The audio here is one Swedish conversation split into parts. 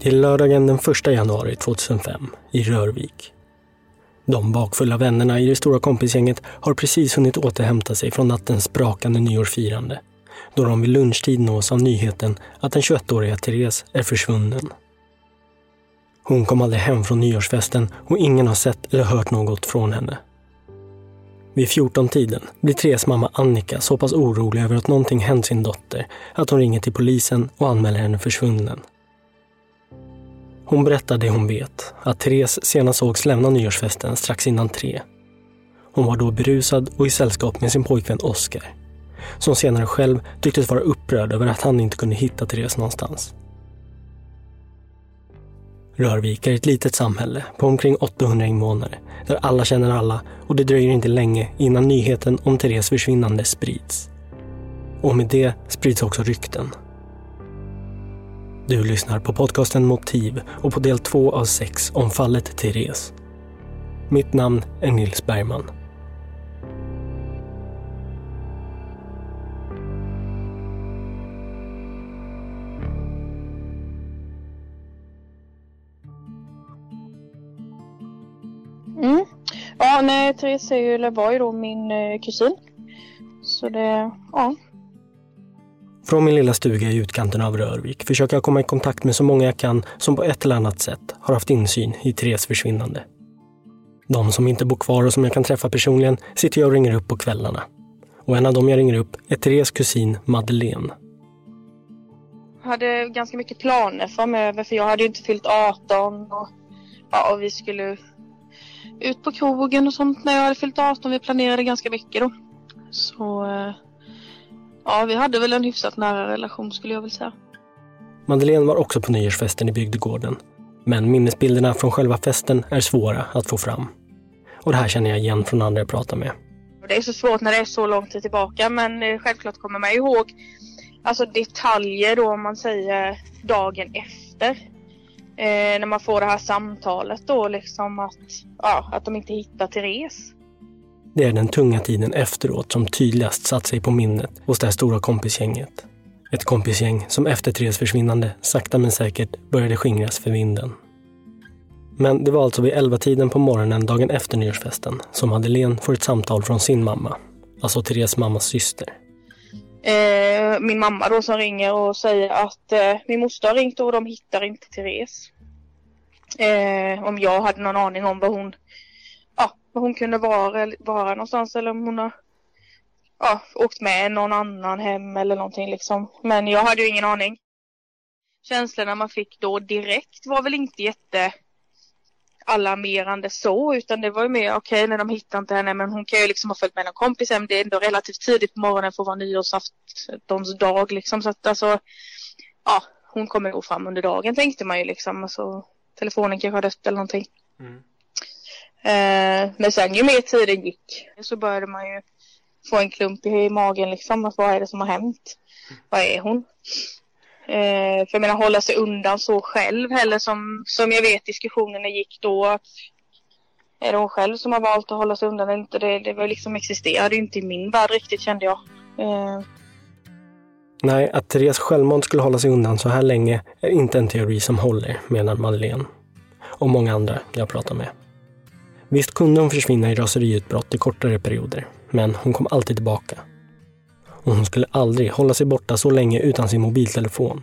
till lördagen den 1 januari 2005 i Rörvik. De bakfulla vännerna i det stora kompisgänget har precis hunnit återhämta sig från nattens sprakande nyårsfirande då de vid lunchtid nås av nyheten att den 21-åriga Therese är försvunnen. Hon kom aldrig hem från nyårsfesten och ingen har sett eller hört något från henne. Vid 14-tiden blir Therese mamma Annika så pass orolig över att någonting hänt sin dotter att hon ringer till polisen och anmäler henne försvunnen. Hon berättar det hon vet, att Therese senast sågs lämna nyårsfesten strax innan tre. Hon var då berusad och i sällskap med sin pojkvän Oskar, som senare själv tycktes vara upprörd över att han inte kunde hitta Therese någonstans. Rörvik är ett litet samhälle på omkring 800 invånare där alla känner alla och det dröjer inte länge innan nyheten om Therese försvinnande sprids. Och med det sprids också rykten. Du lyssnar på podcasten Motiv och på del två av sex om fallet Therese. Mitt namn är Nils Bergman. Mm. Ja, nej, Therese är ju, eller var ju då min eh, kusin. Så det, ja. Från min lilla stuga i utkanten av Rörvik försöker jag komma i kontakt med så många jag kan som på ett eller annat sätt har haft insyn i Therese försvinnande. De som inte bor kvar och som jag kan träffa personligen sitter jag och ringer upp på kvällarna. Och en av dem jag ringer upp är Thereses kusin Madeleine. Jag hade ganska mycket planer framöver för jag hade ju inte fyllt 18 och, ja, och vi skulle ut på krogen och sånt när jag hade fyllt 18. Vi planerade ganska mycket då. Så eh, ja, vi hade väl en hyfsat nära relation skulle jag vilja säga. Madeleine var också på nyårsfesten i bygdegården. Men minnesbilderna från själva festen är svåra att få fram. Och det här känner jag igen från andra jag pratar med. Det är så svårt när det är så lång tid tillbaka men eh, självklart kommer man ihåg alltså detaljer då om man säger dagen efter. Eh, när man får det här samtalet då liksom att, ja, att de inte hittar Therese. Det är den tunga tiden efteråt som tydligast satt sig på minnet hos det här stora kompisgänget. Ett kompisgäng som efter Therese försvinnande sakta men säkert började skingras för vinden. Men det var alltså vid 11-tiden på morgonen dagen efter nyårsfesten som Madeleine får ett samtal från sin mamma, alltså Therese mammas syster. Eh, min mamma då som ringer och säger att eh, min moster har ringt och de hittar inte Therese. Eh, om jag hade någon aning om vad hon, var hon kunde vara, vara någonstans eller om hon har ja, åkt med någon annan hem eller någonting liksom. Men jag hade ju ingen aning. Känslorna man fick då direkt var väl inte jätte alarmerande så utan det var ju mer okej okay, när de hittar inte henne men hon kan ju liksom ha följt med någon kompis hem. Det är ändå relativt tidigt på morgonen för att vara nyårsaftons dag liksom så att alltså ja hon kommer gå fram under dagen tänkte man ju liksom alltså telefonen kanske har dött eller någonting. Mm. Eh, men sen ju mer tiden gick så började man ju få en klump i magen liksom. Att vad är det som har hänt? Vad är hon? Eh, för jag menar hålla sig undan så själv heller som, som jag vet diskussionerna gick då. Att är det hon själv som har valt att hålla sig undan eller inte? Det, det var liksom existerade ju inte i min värld riktigt kände jag. Eh. Nej, att Therese självmant skulle hålla sig undan så här länge är inte en teori som håller, menar Madeleine. Och många andra jag pratar med. Visst kunde hon försvinna i raseriutbrott i kortare perioder, men hon kom alltid tillbaka och hon skulle aldrig hålla sig borta så länge utan sin mobiltelefon.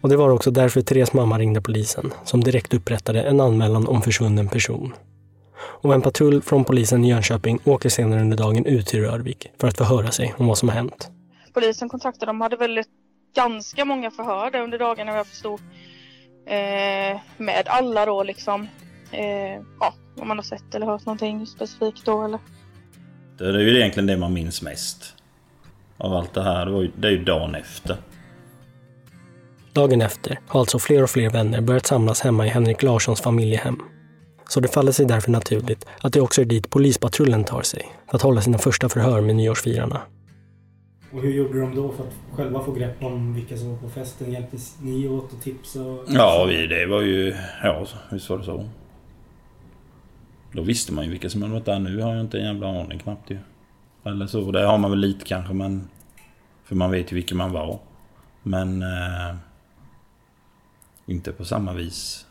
Och det var också därför Therese mamma ringde polisen, som direkt upprättade en anmälan om försvunnen person. Och en patrull från polisen i Jönköping åker senare under dagen ut till Rörvik för att förhöra sig om vad som har hänt. Polisen kontaktade dem hade väl ganska många förhör där under dagarna vad jag förstod. Eh, med alla då liksom. Eh, ja, om man har sett eller hört någonting specifikt då eller? Det är ju egentligen det man minns mest av allt det här. Det, var ju, det är ju dagen efter. Dagen efter har alltså fler och fler vänner börjat samlas hemma i Henrik Larssons familjehem. Så det faller sig därför naturligt att det också är dit polispatrullen tar sig för att hålla sina första förhör med nyårsfirarna. Och hur gjorde de då för att själva få grepp om vilka som var på festen? Hjälptes ni åt och tipsa? Ja, vi, det var ju... Ja, visst var det så. Då visste man ju vilka som hade varit där. Nu har jag inte en jävla aning knappt ju. Eller så. Det har man väl lite kanske men... För man vet ju vilken man var. Men... Eh, inte på samma vis.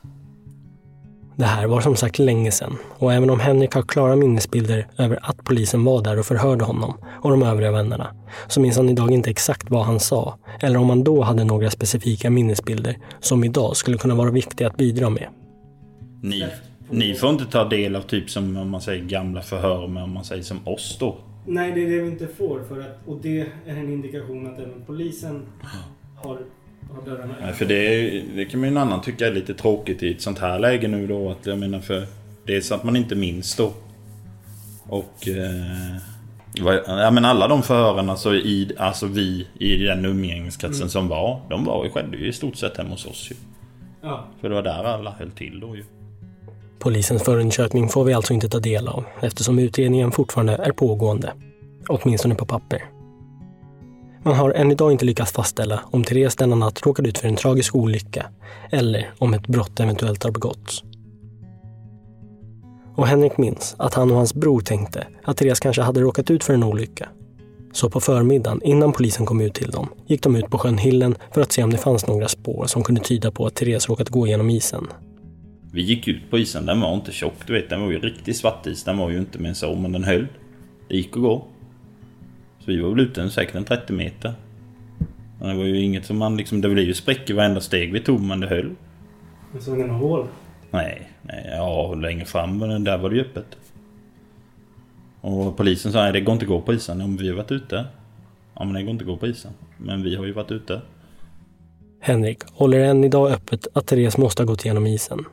Det här var som sagt länge sedan och även om Henrik har klara minnesbilder över att polisen var där och förhörde honom och de övriga vännerna så minns han idag inte exakt vad han sa eller om han då hade några specifika minnesbilder som idag skulle kunna vara viktiga att bidra med. Ni, ni får inte ta del av typ som om man säger gamla förhör med om man säger som oss då. Nej, det är det vi inte får. För att, och det är en indikation att även polisen har, har dörrarna Nej, för det, det kan man ju en annan tycka är lite tråkigt i ett sånt här läge nu då. Att jag menar för det är så att man inte minns då. Och... Eh, ja men alla de förhören alltså, i, alltså vi i den umgängeskretsen Mm. som var. De var ju, skedde ju i stort sett hemma hos oss ju. Ja, För det var där alla höll till då ju. Polisens förundersökning får vi alltså inte ta del av eftersom utredningen fortfarande är pågående. Åtminstone på papper. Man har än idag inte lyckats fastställa om Therese denna natt råkade ut för en tragisk olycka eller om ett brott eventuellt har begåtts. Och Henrik minns att han och hans bror tänkte att Therese kanske hade råkat ut för en olycka. Så på förmiddagen, innan polisen kom ut till dem, gick de ut på sjön Hillen för att se om det fanns några spår som kunde tyda på att Therese råkat gå genom isen. Vi gick ut på isen, den var inte tjock du vet. Den var ju riktigt svartis. Den var ju inte med så, men den höll. Det gick att gå. Så vi var väl ute en, säkert en 30 meter. Men det var ju inget som man liksom... Det blev ju sprickor varenda steg vi tog, men det höll. men såg ni några hål? Nej, nej, ja längre fram, men där var det ju öppet. Och polisen sa att det går inte att gå på isen. Om vi har varit ute. Ja men det går inte att gå på isen. Men vi har ju varit ute. Henrik håller än idag öppet att Therese måste ha gått igenom isen.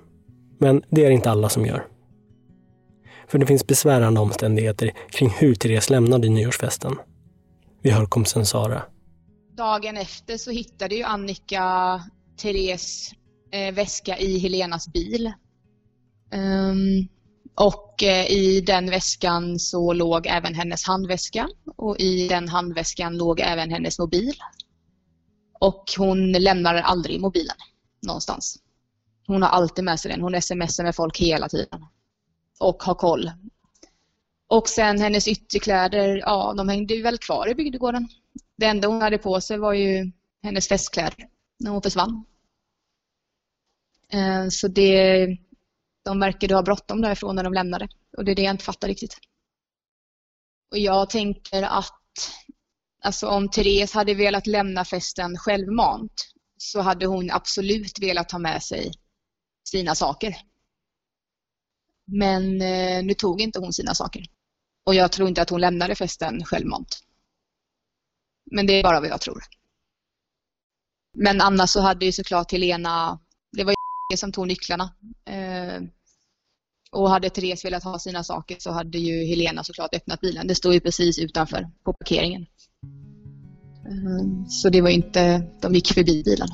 Men det är inte alla som gör. För det finns besvärande omständigheter kring hur Therese lämnade nyårsfesten. Vi hör kompisen Sara. Dagen efter så hittade ju Annika Therese eh, väska i Helenas bil. Um, och eh, i den väskan så låg även hennes handväska och i den handväskan låg även hennes mobil. Och hon lämnar aldrig mobilen någonstans. Hon har alltid med sig den. Hon smsar med folk hela tiden. Och har koll. Och sen hennes ytterkläder, ja de hängde ju väl kvar i bygdegården. Det enda hon hade på sig var ju hennes festkläder när hon försvann. Eh, så det, de verkade ha bråttom därifrån när de lämnade. Och det är det jag inte fattar riktigt. Och jag tänker att alltså om Therese hade velat lämna festen självmant så hade hon absolut velat ha med sig sina saker. Men eh, nu tog inte hon sina saker. Och jag tror inte att hon lämnade festen självmant. Men det är bara vad jag tror. Men annars så hade ju såklart Helena, det var ju som tog nycklarna. Eh, och hade Therese velat ha sina saker så hade ju Helena såklart öppnat bilen. Det stod ju precis utanför på parkeringen. Eh, så det var ju inte, de gick förbi bilen.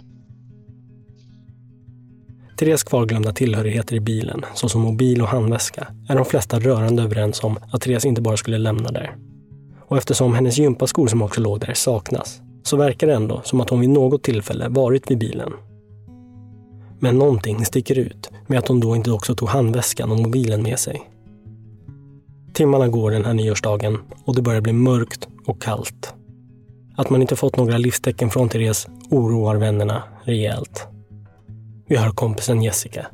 Therese kvarglömda tillhörigheter i bilen, såsom mobil och handväska, är de flesta rörande överens om att Therese inte bara skulle lämna där. Och eftersom hennes gympaskor som också låg där saknas, så verkar det ändå som att hon vid något tillfälle varit vid bilen. Men någonting sticker ut med att hon då inte också tog handväskan och mobilen med sig. Timmarna går den här nyårsdagen och det börjar bli mörkt och kallt. Att man inte fått några livstecken från Therese oroar vännerna rejält. Vi hör kompisen Jessica.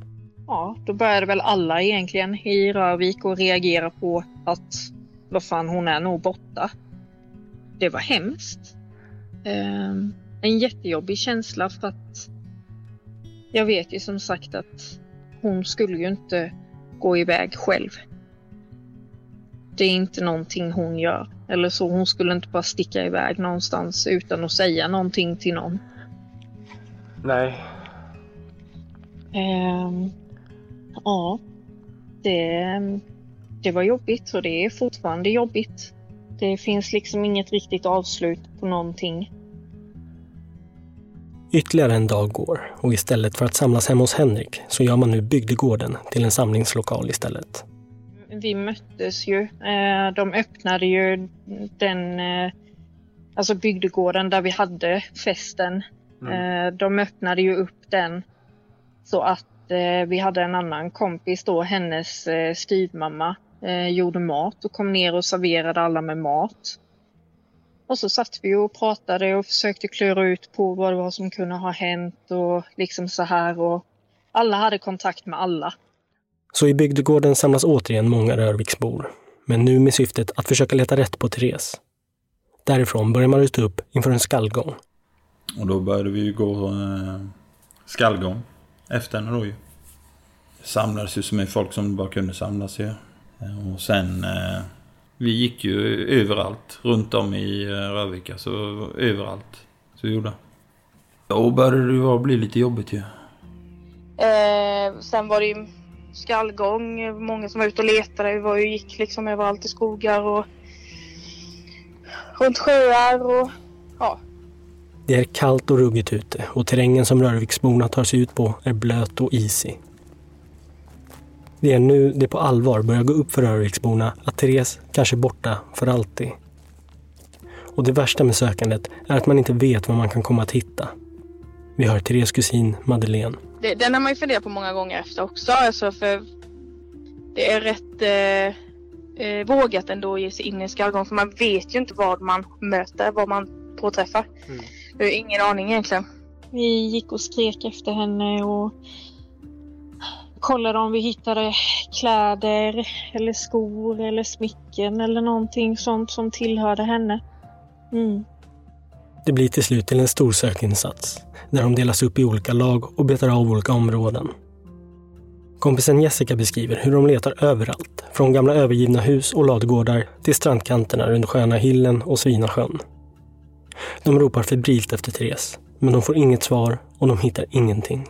Ja, då började väl alla egentligen i Rörvik att reagera på att vad fan, hon är nog borta. Det var hemskt. Ehm, en jättejobbig känsla för att jag vet ju som sagt att hon skulle ju inte gå iväg själv. Det är inte någonting hon gör. Eller så, hon skulle inte bara sticka iväg någonstans utan att säga någonting till någon. Nej. Ehm, ja, det, det var jobbigt och det är fortfarande jobbigt. Det finns liksom inget riktigt avslut på någonting. Ytterligare en dag går och istället för att samlas hemma hos Henrik så gör man nu bygdegården till en samlingslokal istället. Vi möttes ju. Eh, De öppnade ju den, eh, alltså bygdegården där vi hade festen. Eh, De öppnade ju upp den så att eh, vi hade en annan kompis då, hennes eh, styvmamma, eh, gjorde mat och kom ner och serverade alla med mat. Och så satt vi och pratade och försökte klura ut på vad det var som kunde ha hänt och liksom så här och alla hade kontakt med alla. Så i bygdegården samlas återigen många Rörviksbor. Men nu med syftet att försöka leta rätt på Therese. Därifrån börjar man ruta upp inför en skallgång. Och då började vi gå eh, skallgång efter henne då ju. Det samlades ju så mycket folk som bara kunde samlas ju. Eh, och sen... Eh, vi gick ju överallt runt om i eh, Rövika, så överallt. Så vi gjorde. Då började det ju bli lite jobbigt ju. Eh, sen var det ju skallgång, många som var ute och letade. Vi var ju, gick liksom överallt i skogar och runt sjöar och ja. Det är kallt och ruggigt ute och terrängen som Rörviksborna tar sig ut på är blöt och isig. Det är nu det på allvar börjar gå upp för Rörviksborna att Therese kanske är borta för alltid. Och det värsta med sökandet är att man inte vet vad man kan komma att hitta. Vi hör Therese kusin Madeleine. Det, den har man ju funderat på många gånger efter också. Alltså för det är rätt eh, eh, vågat ändå att ge sig in i skallgång för man vet ju inte vad man möter, vad man påträffar. Mm. Jag har ingen aning egentligen. Vi gick och skrek efter henne och kollade om vi hittade kläder eller skor eller smycken eller någonting sånt som tillhörde henne. Mm. Det blir till slut till en stor sökinsats där de delas upp i olika lag och betar av olika områden. Kompisen Jessica beskriver hur de letar överallt, från gamla övergivna hus och ladugårdar till strandkanterna runt sjöarna Hillen och Svinasjön. De ropar febrilt efter Therese, men de får inget svar och de hittar ingenting.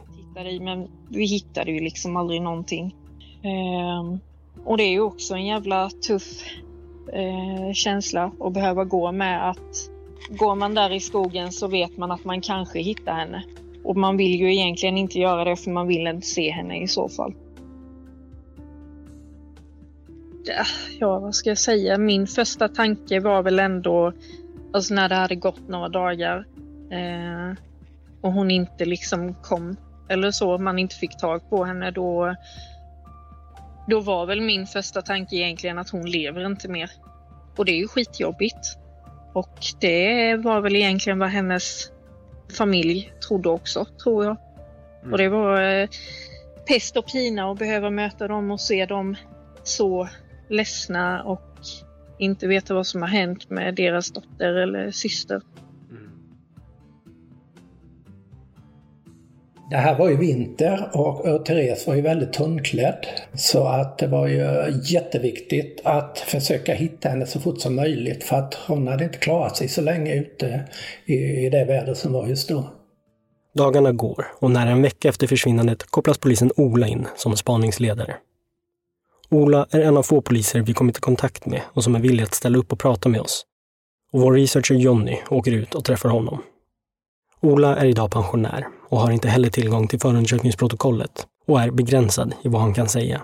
Men vi hittade ju liksom aldrig någonting. Ehm, och det är ju också en jävla tuff eh, känsla att behöva gå med att går man där i skogen så vet man att man kanske hittar henne. Och man vill ju egentligen inte göra det för man vill inte se henne i så fall. Ja, vad ska jag säga? Min första tanke var väl ändå, alltså när det hade gått några dagar eh, och hon inte liksom kom eller så, man inte fick tag på henne, då, då var väl min första tanke egentligen att hon lever inte mer. Och det är ju skitjobbigt. Och det var väl egentligen vad hennes familj trodde också, tror jag. Mm. Och det var eh, pest och pina att behöva möta dem och se dem så ledsna och inte veta vad som har hänt med deras dotter eller syster. Det här var ju vinter och, Therese var ju väldigt tunnklädd. Så att det var ju jätteviktigt att försöka hitta henne så fort som möjligt för att hon hade inte klarat sig så länge ute i, i det väder som var just då. Dagarna går och nära en vecka efter försvinnandet kopplas polisen Ola in som spaningsledare. Ola är en av få poliser vi kommit i kontakt med och som är villig att ställa upp och prata med oss. Och vår researcher Jonny åker ut och träffar honom. Ola är idag pensionär och har inte heller tillgång till förundersökningsprotokollet och är begränsad i vad han kan säga.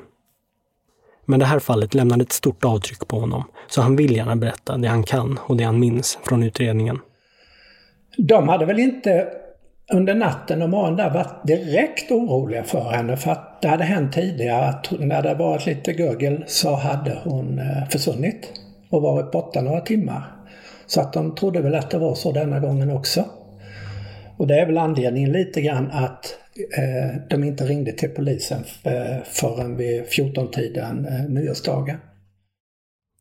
Men det här fallet lämnade ett stort avtryck på honom, så han vill gärna berätta det han kan och det han minns från utredningen. De hade väl inte under natten och morgonen där varit direkt oroliga för henne för att det hade hänt tidigare att när det varit lite gurgel så hade hon eh, försvunnit och varit borta några timmar. Så att de trodde väl att det var så denna gången också. Och det är väl anledningen lite grann att eh, de inte ringde till polisen eh, förrän vid 14-tiden eh, nyårsdagen.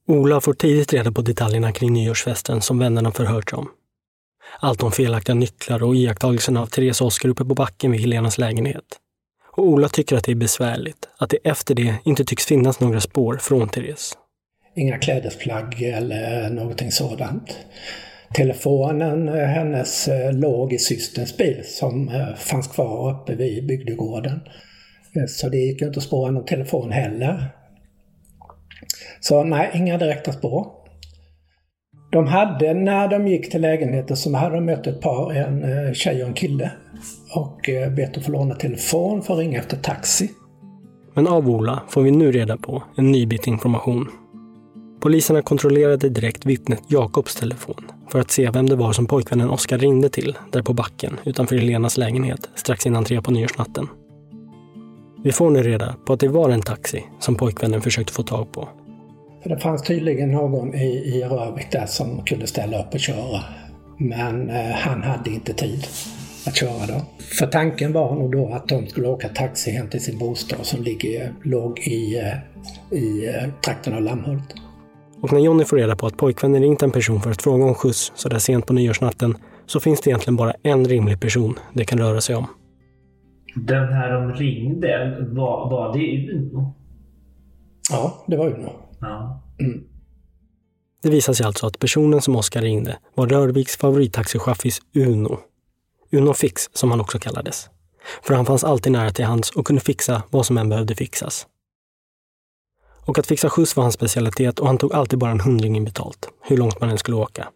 Ola får tidigt reda på detaljerna kring nyårsfesten som vännerna förhört om. Allt om felaktiga nycklar och iakttagelsen av Therese och Oskar uppe på backen vid Helenas lägenhet. Och Ola tycker att det är besvärligt att det efter det inte tycks finnas några spår från Therese. Inga klädesplagg eller någonting sådant telefonen, eh, hennes eh, låg i systerns bil som eh, fanns kvar uppe vid bygdegården. Så det gick inte att spåra någon telefon heller. Så nej, inga direkta spår. De hade, när de gick till lägenheten så hade de mött ett par, en eh, tjej och en kille. Och eh, bett att få låna telefon för att ringa efter taxi. Men av Ola får vi nu reda på en ny bit information. Poliserna kontrollerade direkt vittnet Jakobs telefon för att se vem det var som pojkvännen Oskar ringde till där på backen utanför Helenas lägenhet strax innan tre på nyårsnatten. Vi får nu reda på att det var en taxi som pojkvännen försökte få tag på. För det fanns tydligen någon i, i Rövik där som kunde ställa upp och köra. Men eh, han hade inte tid att köra då. För tanken var nog då att de skulle åka taxi hem till sin bostad som ligger, låg i, eh, i eh, trakten av Lammhult. Och när Jonny får reda på att pojkvännen ringt en person för att fråga om skjuts så där sent på nyårsnatten så finns det egentligen bara en rimlig person det kan röra sig om. Den här de ringde, var, var det Uno? Ja, det var Uno. Ja. Mm. Det visar sig alltså att personen som Oskar ringde var Rörviks favorittaxichaffis Uno. Uno Fix, som han också kallades. För han fanns alltid nära till hands och kunde fixa vad som än behövde fixas. Och att fixa skjuts var hans specialitet och han tog alltid bara en hundring in betalt, hur långt man än skulle åka.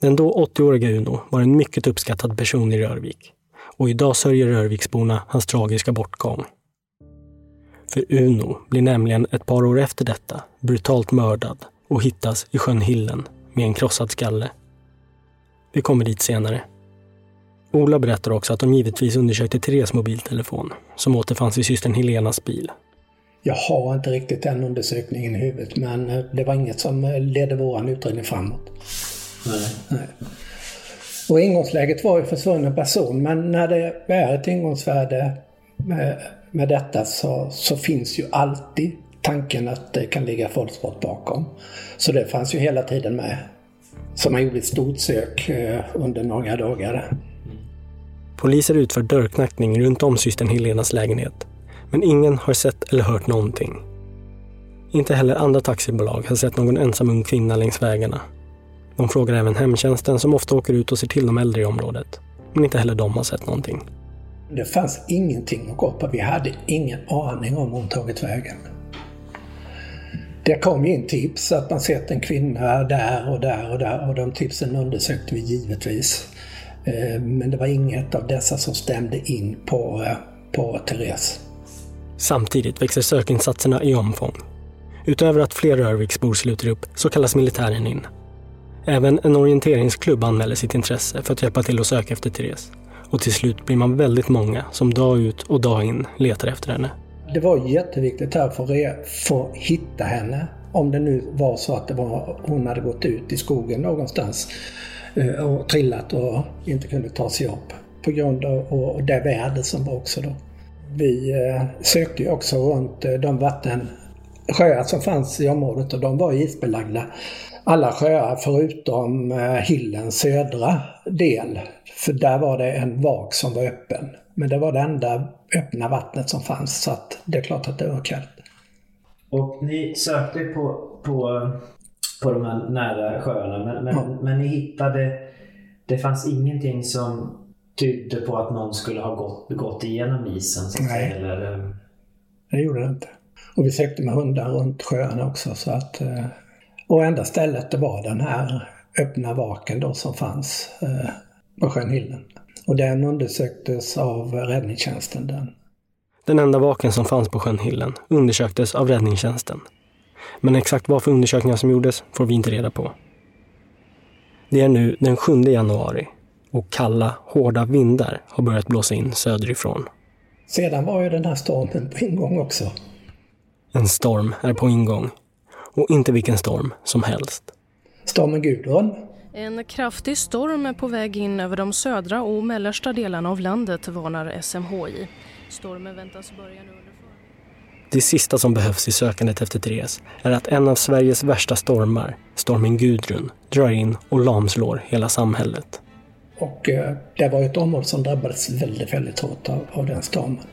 Den då 80-åriga Uno var en mycket uppskattad person i Rörvik. Och idag sörjer Rörviksborna hans tragiska bortgång. För Uno blir nämligen ett par år efter detta brutalt mördad och hittas i sjön Hillen med en krossad skalle. Vi kommer dit senare. Ola berättar också att de givetvis undersökte Therese mobiltelefon som återfanns i systern Helenas bil. Jag har inte riktigt den undersökningen i huvudet men eh, det var inget som eh, ledde vår utredning framåt. Nej. Nej. Och ingångsläget var ju försvunnen person men när det är ett ingångsvärde med, detta så, så finns ju alltid tanken att det kan ligga våldsbrott bakom. Så det fanns ju hela tiden med. Så man gjorde ett stort sök eh, under några dagar. Poliser utför dörrknackning runt om systern Helenas lägenhet. Men ingen har sett eller hört någonting. Inte heller andra taxibolag har sett någon ensam ung kvinna längs vägarna. De frågar även hemtjänsten som ofta åker ut och ser till de äldre i området. Men inte heller de har sett någonting. Det fanns ingenting att gå på. Vi hade ingen aning om hon tagit vägen. Det kom in tips att man sett en kvinna där och där och där och de tipsen undersökte vi givetvis. Eh, men det var inget av dessa som stämde in på, eh, på Therese. Samtidigt växer sökinsatserna i omfång. Utöver att fler Rörviksbor sluter upp så kallas militären in. Även en orienteringsklubb anmäler sitt intresse för att hjälpa till att söka efter Therese. Och till slut blir man väldigt många som dag ut och dag in letar efter henne. Det var jätteviktigt här för att få hitta henne. Om det nu var så att det var, hon hade gått ut i skogen någonstans eh, och trillat och inte kunde ta sig upp. På grund av det väder som var också då. Vi eh, sökte ju också runt eh, de vattensjöar som fanns i området och de var isbelagda. Alla sjöar förutom eh, Hillens södra del. För där var det en vak som var öppen. Men det var det enda öppna vattnet som fanns så att det är klart att det var kallt. Och ni sökte på, på, på de här nära sjöarna men, men, Ja. men ni hittade... Det fanns ingenting som tydde på att någon skulle ha gått, gått igenom isen så Nej. säga, eller, eh, Det gjorde det inte. Och vi sökte med hundar runt sjöarna också så att... eh, Och enda stället det var den här öppna vaken då som fanns eh, på sjön Hillen. Och den undersöktes av räddningstjänsten. Den. Den enda vaken som fanns på sjön Hillen undersöktes av räddningstjänsten. Men exakt vad för undersökningar som gjordes får vi inte reda på. Det är nu den 7 januari och kalla, hårda vindar har börjat blåsa in söderifrån. Sedan var ju den här stormen på ingång också. En storm är på ingång. Och inte vilken storm som helst. Stormen Gudrun. En kraftig storm är på väg in över de södra och mellersta delarna av landet varnar SMHI. Stormen väntas börja nu under. Det sista som behövs i sökandet efter Therese är att en av Sveriges värsta stormar, stormen Gudrun, drar in och lamslår hela samhället. Och eh, det var ett område som drabbades väldigt, väldigt hårt av, av den stormen.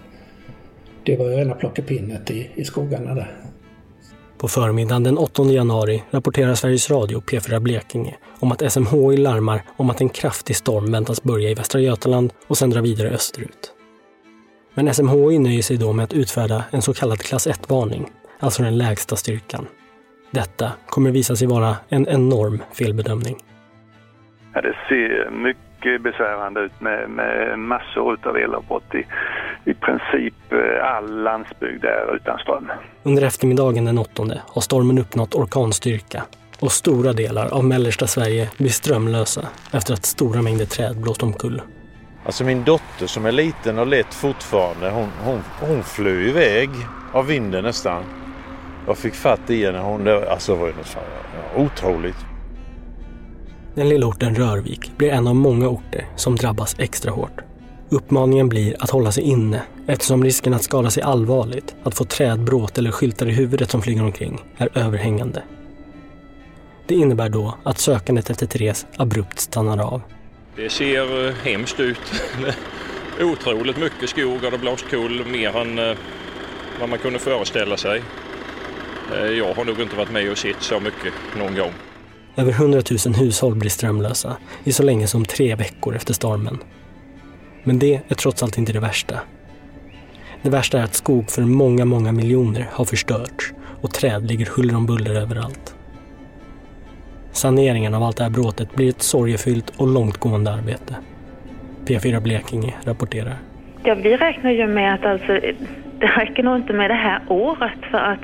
Det var ju rena plockepinnet i, i skogarna där. På förmiddagen den 8 januari rapporterar Sveriges Radio P4 Blekinge om att SMHI larmar om att en kraftig storm väntas börja i Västra Götaland och sen dra vidare österut. Men SMHI nöjer sig då med att utfärda en så kallad klass 1-varning, alltså den lägsta styrkan. Detta kommer visa sig vara en enorm felbedömning. Ja, det ser mycket besvärande ut med, med massor utav elavbrott i, i princip eh, all landsbygd är utan ström. Under eftermiddagen den 8 har stormen uppnått orkanstyrka och stora delar av mellersta Sverige blir strömlösa efter att stora mängder träd blåst omkull. Alltså min dotter som är liten och lätt fortfarande, hon, hon, hon flög iväg av vinden nästan. Jag fick fatt i henne. Hon, alltså det var ju något ja, otroligt. Den lilla orten Rörvik blir en av många orter som drabbas extra hårt. Uppmaningen blir att hålla sig inne eftersom risken att skada sig allvarligt, att få trädbråt eller skyltar i huvudet som flyger omkring, är överhängande. Det innebär då att sökandet efter Therese abrupt stannar av. Det ser eh, hemskt ut. Otroligt mycket skog har det blåst kull, mer än eh, vad man kunde föreställa sig. Eh, jag har nog inte varit med och sett så mycket någon gång. Över 100 000 hushåll blir strömlösa i så länge som tre veckor efter stormen. Men det är trots allt inte det värsta. Det värsta är att skog för många, många miljoner har förstörts och träd ligger huller om buller överallt. Saneringen av allt det här bråtet blir ett sorgefyllt och långtgående arbete. P4 Blekinge rapporterar. Ja, vi räknar ju med att alltså, det räcker nog inte med det här året för att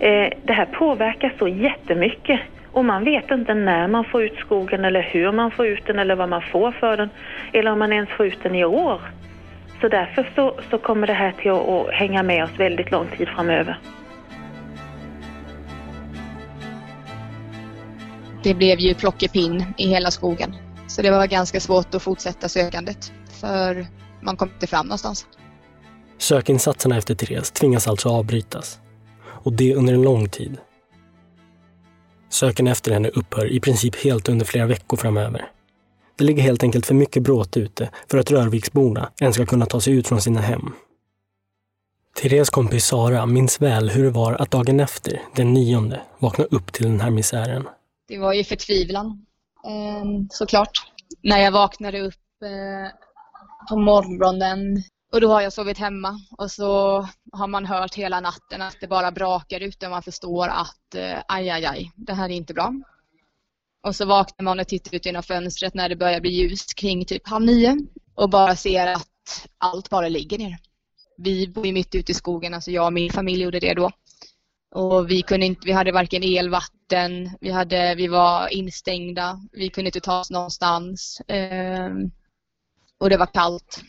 eh, det här påverkar så jättemycket. Och man vet inte när man får ut skogen eller hur man får ut den eller vad man får för den. Eller om man ens får ut den i år. Så därför så, så kommer det här till att, att hänga med oss väldigt lång tid framöver. Det blev ju plockepinn i hela skogen. Så det var ganska svårt att fortsätta sökandet. För man kom inte fram någonstans. Sökinsatserna efter Therese tvingas alltså avbrytas. Och det under en lång tid. Söken efter henne upphör i princip helt under flera veckor framöver. Det ligger helt enkelt för mycket bråte ute för att Rörviksborna ens ska kunna ta sig ut från sina hem. Therese kompis Sara minns väl hur det var att dagen efter, den nionde, vakna upp till den här misären. Det var ju förtvivlan, eh, såklart. När jag vaknade upp eh, på morgonen och då har jag sovit hemma och så har man hört hela natten att det bara brakar ute och man förstår att eh, aj, aj, aj, det här är inte bra. Och så vaknar man och tittar ut genom fönstret när det börjar bli ljust kring typ halv nio och bara ser att allt bara ligger ner. Vi bor ju mitt ute i skogen, alltså jag och min familj gjorde det då. Och vi kunde inte, vi hade varken el, vatten, vi, hade, vi var instängda, vi kunde inte ta oss någonstans. Eh, och det var kallt.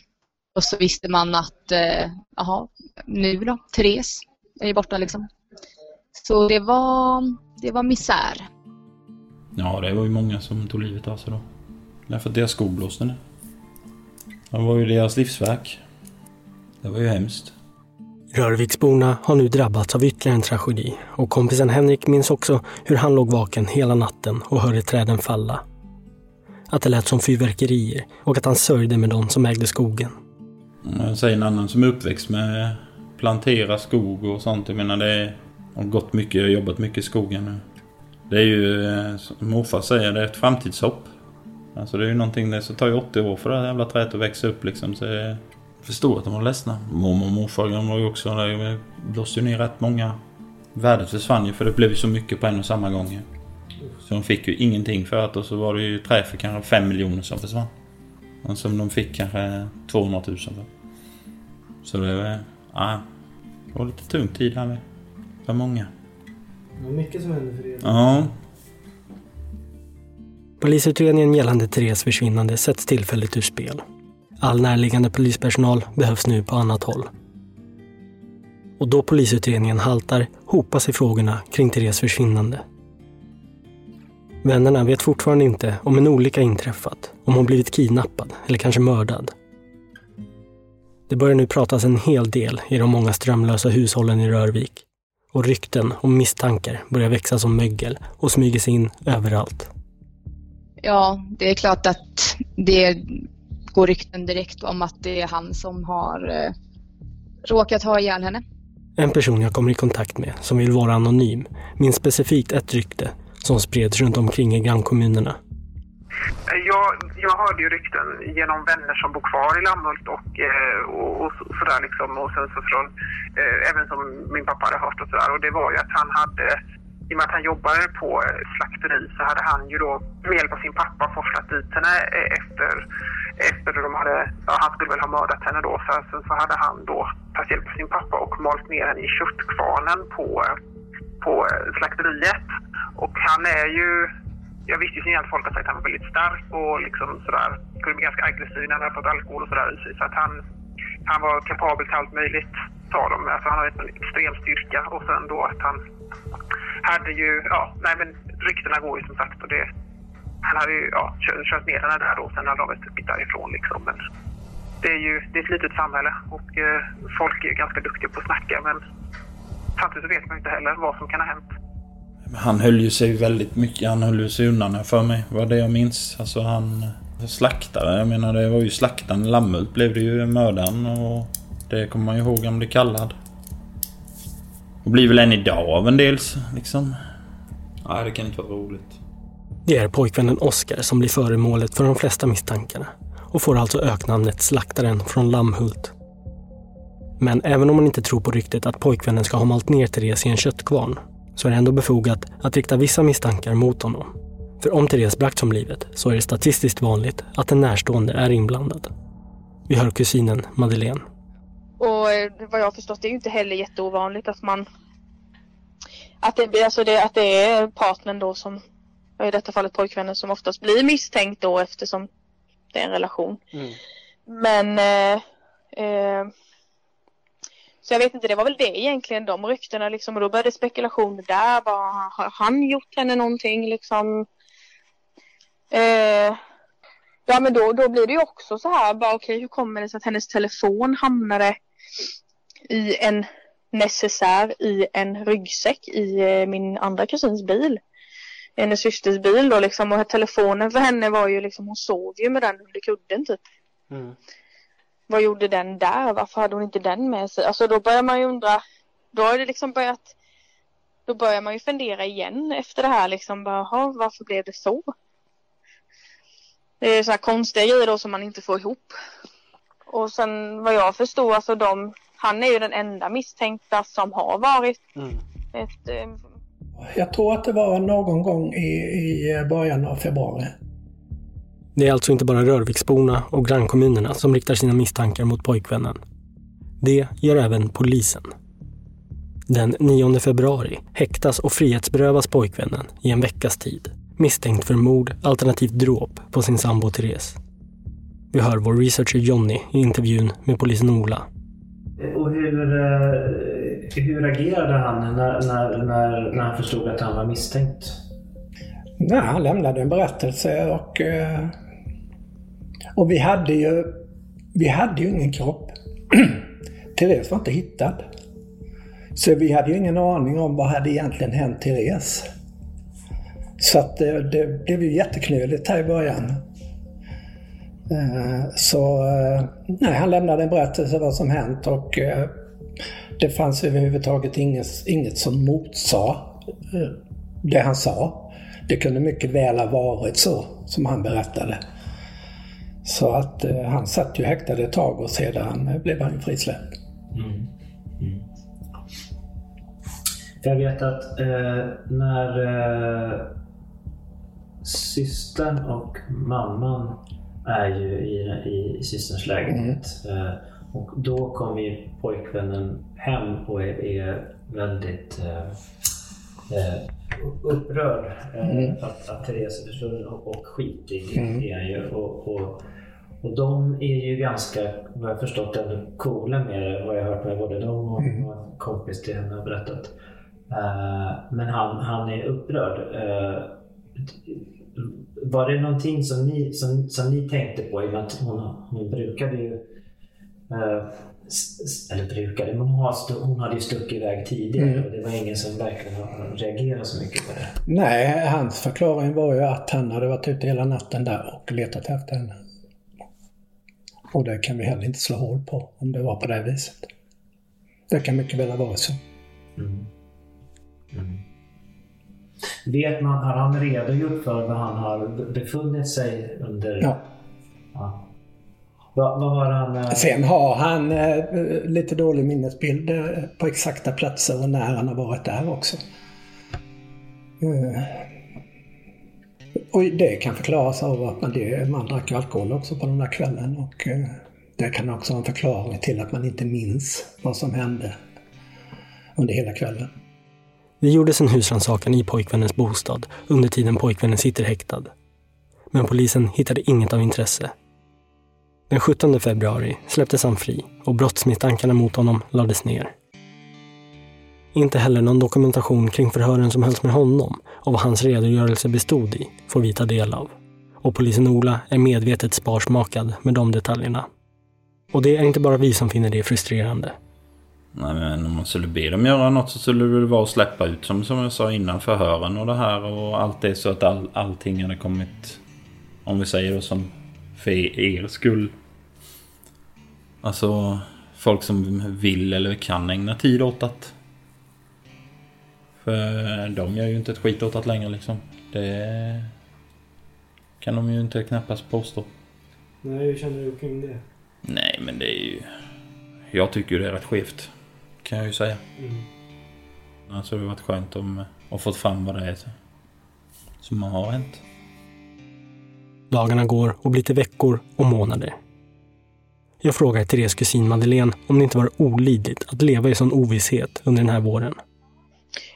Och så visste man att, eh, jaha, nu då, Therese är ju borta liksom. Så det var, det var misär. Ja, det var ju många som tog livet av sig då. Därför att deras skog blåste ner. Det var ju deras livsverk. Det var ju hemskt. Rörviksborna har nu drabbats av ytterligare en tragedi och kompisen Henrik minns också hur han låg vaken hela natten och hörde träden falla. Att det lät som fyrverkerier och att han sörjde med de som ägde skogen. Mm. Jag säger en annan som är uppväxt med plantera skog och sånt. Jag menar det har gått mycket, jag har jobbat mycket i skogen nu. Det är ju, eh, som morfar säger, det är ett framtidshopp. Alltså det är ju någonting, det tar ju 80 år för det här jävla trädet att växa upp liksom. Så jag förstår att de var ledsna. Mormor och morfar de var ju också, det blåste ju ner rätt många. Värdet försvann ju för det blev ju så mycket på en och samma gång. Så de fick ju ingenting för att och så var det ju trä för kanske 5 miljoner som försvann. Och som de fick kanske 200 000 för. Så det var, ja, det var lite tung tid här med. För många. Det var mycket som hände för er. Ja. Polisutredningen gällande Therese försvinnande sätts tillfälligt ur spel. All närliggande polispersonal behövs nu på annat håll. Och då polisutredningen haltar hopar sig frågorna kring Therese försvinnande. Vännerna vet fortfarande inte om en olycka inträffat, om hon blivit kidnappad eller kanske mördad. Det börjar nu pratas en hel del i de många strömlösa hushållen i Rörvik. Och rykten och misstankar börjar växa som mögel och smyger sig in överallt. Ja, det är klart att det går rykten direkt om att det är han som har eh, råkat ha ihjäl henne. En person jag kommer i kontakt med, som vill vara anonym, minns specifikt ett rykte som spreds runt omkring i grannkommunerna. Jag, jag hörde ju rykten genom vänner som bor kvar i Lammhult eh, och, och, och sådär liksom. Och sen så från, eh, även som min pappa hade hört och sådär. Och det var ju att han hade, i och med att han jobbade på slakteri så hade han ju då med hjälp av sin pappa forslat dit henne eh, efter, efter de hade, ja, han skulle väl ha mördat henne då. Så sen så hade han då tagit hjälp av sin pappa och malt ner henne i köttkvarnen på, på slakteriet. Och han är ju jag visste ju att folk har sagt att han var väldigt stark och liksom sådär. Kunde bli ganska aggressiv när han hade fått alkohol och sådär i sig. Så att han, han var kapabel till allt möjligt. sa de. Alltså han hade en extrem styrka och sen då att han hade ju, ja, nej men ryktena går ju som sagt och det, han hade ju, ja, kört, kört ner henne där då och sen hade de väl stuckit därifrån liksom. Men det är ju, det är ett litet samhälle och eh, folk är ju ganska duktiga på att snacka men samtidigt så vet man inte heller vad som kan ha hänt. Han höll ju sig väldigt mycket, han höll ju sig undan för mig. Var det jag minns. Alltså han slaktare. Jag menar det var ju slaktaren Lammhult blev det ju mördaren och det kommer man ju ihåg han blev kallad. Och blir väl än idag av en del liksom. Nej, det kan inte vara roligt. Det är pojkvännen Oskar som blir föremålet för de flesta misstankarna och får alltså öknamnet Slaktaren från Lammhult. Men även om man inte tror på ryktet att pojkvännen ska ha malt ner Therese i en köttkvarn så är det ändå befogat att rikta vissa misstankar mot honom. För om Therese bragts om livet så är det statistiskt vanligt att en närstående är inblandad. Vi hör kusinen Madeleine. Och eh, vad jag har förstått det är ju inte heller jätteovanligt att man att det, alltså det, att det är partnern då som, i detta fallet pojkvännen, som oftast blir misstänkt då eftersom det är en relation. Mm. Men eh, eh, så jag vet inte, det var väl det egentligen, de ryktena liksom. Och då började spekulationer där. Vad, har han gjort henne någonting liksom? Eh, ja men då, då blir det ju också så här, bara okej okay, hur kommer det sig att hennes telefon hamnade i en necessär i en ryggsäck i eh, min andra kusins bil. Hennes systers bil då liksom och telefonen för henne var ju liksom, hon sov ju med den under kudden typ. Mm. Vad gjorde den där? Varför hade hon inte den med sig? Alltså då börjar man ju undra, då har det liksom börjat, då börjar man ju fundera igen efter det här liksom, bara, varför blev det så? Det är så här konstiga grejer då som man inte får ihop. Och sen vad jag förstår, alltså de, han är ju den enda misstänkta som har varit Mm. ett eh, Jag tror att det var någon gång i, i början av februari. Det är alltså inte bara Rörviksborna och grannkommunerna som riktar sina misstankar mot pojkvännen. Det gör även polisen. Den 9 februari häktas och frihetsberövas pojkvännen i en veckas tid misstänkt för mord alternativt dråp på sin sambo Therese. Vi hör vår researcher Jonny i intervjun med polisen Ola. Och hur, eh, hur agerade han när, när, när, när han förstod att han var misstänkt? Nej, han lämnade en berättelse och, eh, och vi hade ju vi hade ju ingen kropp. Therese var inte hittad. Så vi hade ju ingen aning om vad hade egentligen hänt Therese. Så att det, det blev ju jätteknöligt här i början. Eh, så eh, nej, han lämnade en berättelse vad som hänt och det fanns överhuvudtaget inget, inget som motsade det han sa. Det kunde mycket väl ha varit så som han berättade. Så att eh, han satt ju häktad ett tag och sedan eh, blev han frisläppt. Mm. För jag vet att eh, när eh, systern och mamman är ju i, i, i systerns lägenhet. Eh, och då kommer ju pojkvännen hem och är, är väldigt eh, eh, upprörd eh, Mm. att, att Therese är försvunnen och, skitig Mm. är han ju. Och, och, och de är ju ganska, vad jag förstått, ändå coola med det. Vad jag hört med både dem och, Mm. och en kompis till henne har berättat. Eh, men han, han är upprörd. Eh, var det någonting som ni, som, som ni tänkte på? I och med att hon, hon brukade ju... s- eller brukade, men hon, hade ju stuckit iväg tidigare Mm. och det var ingen som verkligen har reagerat så mycket på det. Nej, hans förklaring var ju att han hade varit ute hela natten där och letat efter henne. Och det kan vi heller inte slå hål på om det var på det viset. Det kan mycket väl ha varit så. Vet man, har han redogjort för var han har befunnit sig under... Ja. Vad, vad har han... eh, Sen har han eh, lite dålig minnesbild eh, på exakta platser och när han har varit där också. Eh, och det kan förklaras av att man, det, man drack alkohol också på den där kvällen och eh, det kan också vara en förklaring till att man inte minns vad som hände under hela kvällen. Det gjordes en husrannsakan i pojkvännens bostad under tiden pojkvännen sitter häktad. Men polisen hittade inget av intresse. Den 17 februari släpptes han fri och brottsmisstankarna mot honom lades ner. Inte heller någon dokumentation kring förhören som hölls med honom och vad hans redogörelse bestod i får vi ta del av. Och polisen Ola är medvetet sparsmakad med de detaljerna. Och det är inte bara vi som finner det frustrerande. Nej men om man skulle be dem göra något så skulle det väl vara att släppa ut som, som jag sa innan förhören och det här och allt det så att all, allting hade kommit om vi säger då som för er skull. Alltså folk som vill eller kan ägna tid åt det. För de gör ju inte ett skit åt det längre liksom. Det kan de ju inte knappast påstå. Nej, hur känner du kring det? Nej men det är ju... Jag tycker ju det är rätt skevt. Kan jag ju säga. Mm. Alltså det har varit skönt om att fått fram vad det är som har hänt. Dagarna går och blir till veckor och månader. Jag frågar Therese kusin Madeleine om det inte var olidligt att leva i sån ovisshet under den här våren.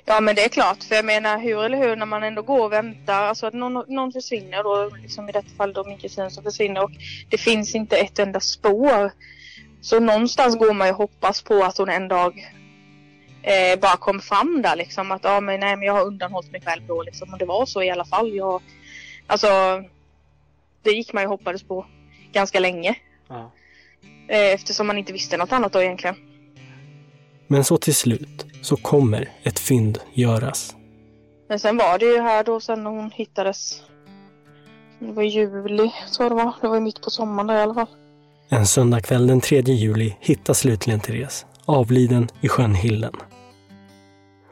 Ja men det är klart, för jag menar hur eller hur när man ändå går och väntar, alltså att någon, någon försvinner då, liksom i detta fall då min kusin som försvinner och det finns inte ett enda spår. Så någonstans går man ju hoppas på att hon en dag eh, bara kom fram där liksom att ja men nej men jag har undanhållit mig själv då liksom och det var så i alla fall. Jag, alltså det gick man ju hoppades på ganska länge. Ja. Eh, eftersom man inte visste något annat då egentligen. Men så till slut så kommer ett fynd göras. Men sen var det ju här då sen när hon hittades. Det var i juli tror jag det var. Det var ju mitt på sommaren där i alla fall. En söndagkväll den 3 juli hittas slutligen Therese, avliden i sjön Hillen.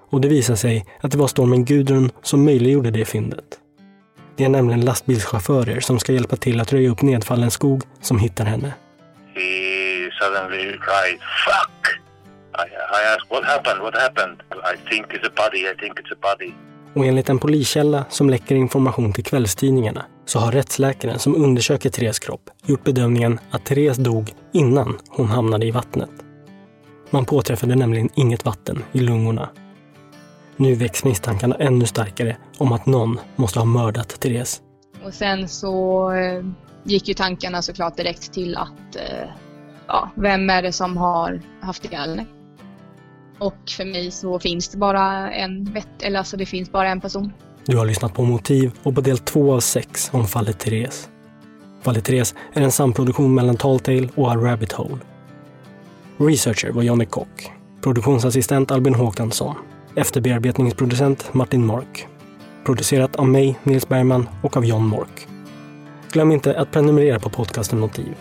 Och det visar sig att det var stormen Gudrun som möjliggjorde det fyndet. Det är nämligen lastbilschaufförer som ska hjälpa till att röja upp nedfallen skog som hittar henne. He suddenly cried, fuck! I, I asked, what happened? What happened? I think it's a body, I think it's a body. Och enligt en poliskälla som läcker information till kvällstidningarna så har rättsläkaren som undersöker Therese kropp gjort bedömningen att Therese dog innan hon hamnade i vattnet. Man påträffade nämligen inget vatten i lungorna. Nu väcks misstankarna ännu starkare om att någon måste ha mördat Therese. Och sen så eh, gick ju tankarna såklart direkt till att eh, ja, vem är det som har haft ihjäl henne? Och för mig så finns det bara en vett, eller alltså det finns bara en person. Du har lyssnat på Motiv och på del två av sex om fallet Therese. Fallet Therese är en samproduktion mellan Talltale och A Rabbit Hole. Researcher var Johnny Kock. Produktionsassistent Albin Håkansson. Efterbearbetningsproducent Martin Mork. Producerat av mig, Nils Bergman och av John Mork. Glöm inte att prenumerera på podcasten Motiv.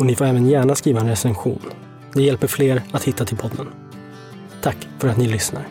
Och ni får även gärna skriva en recension. Det hjälper fler att hitta till podden. Tack för att ni lyssnar.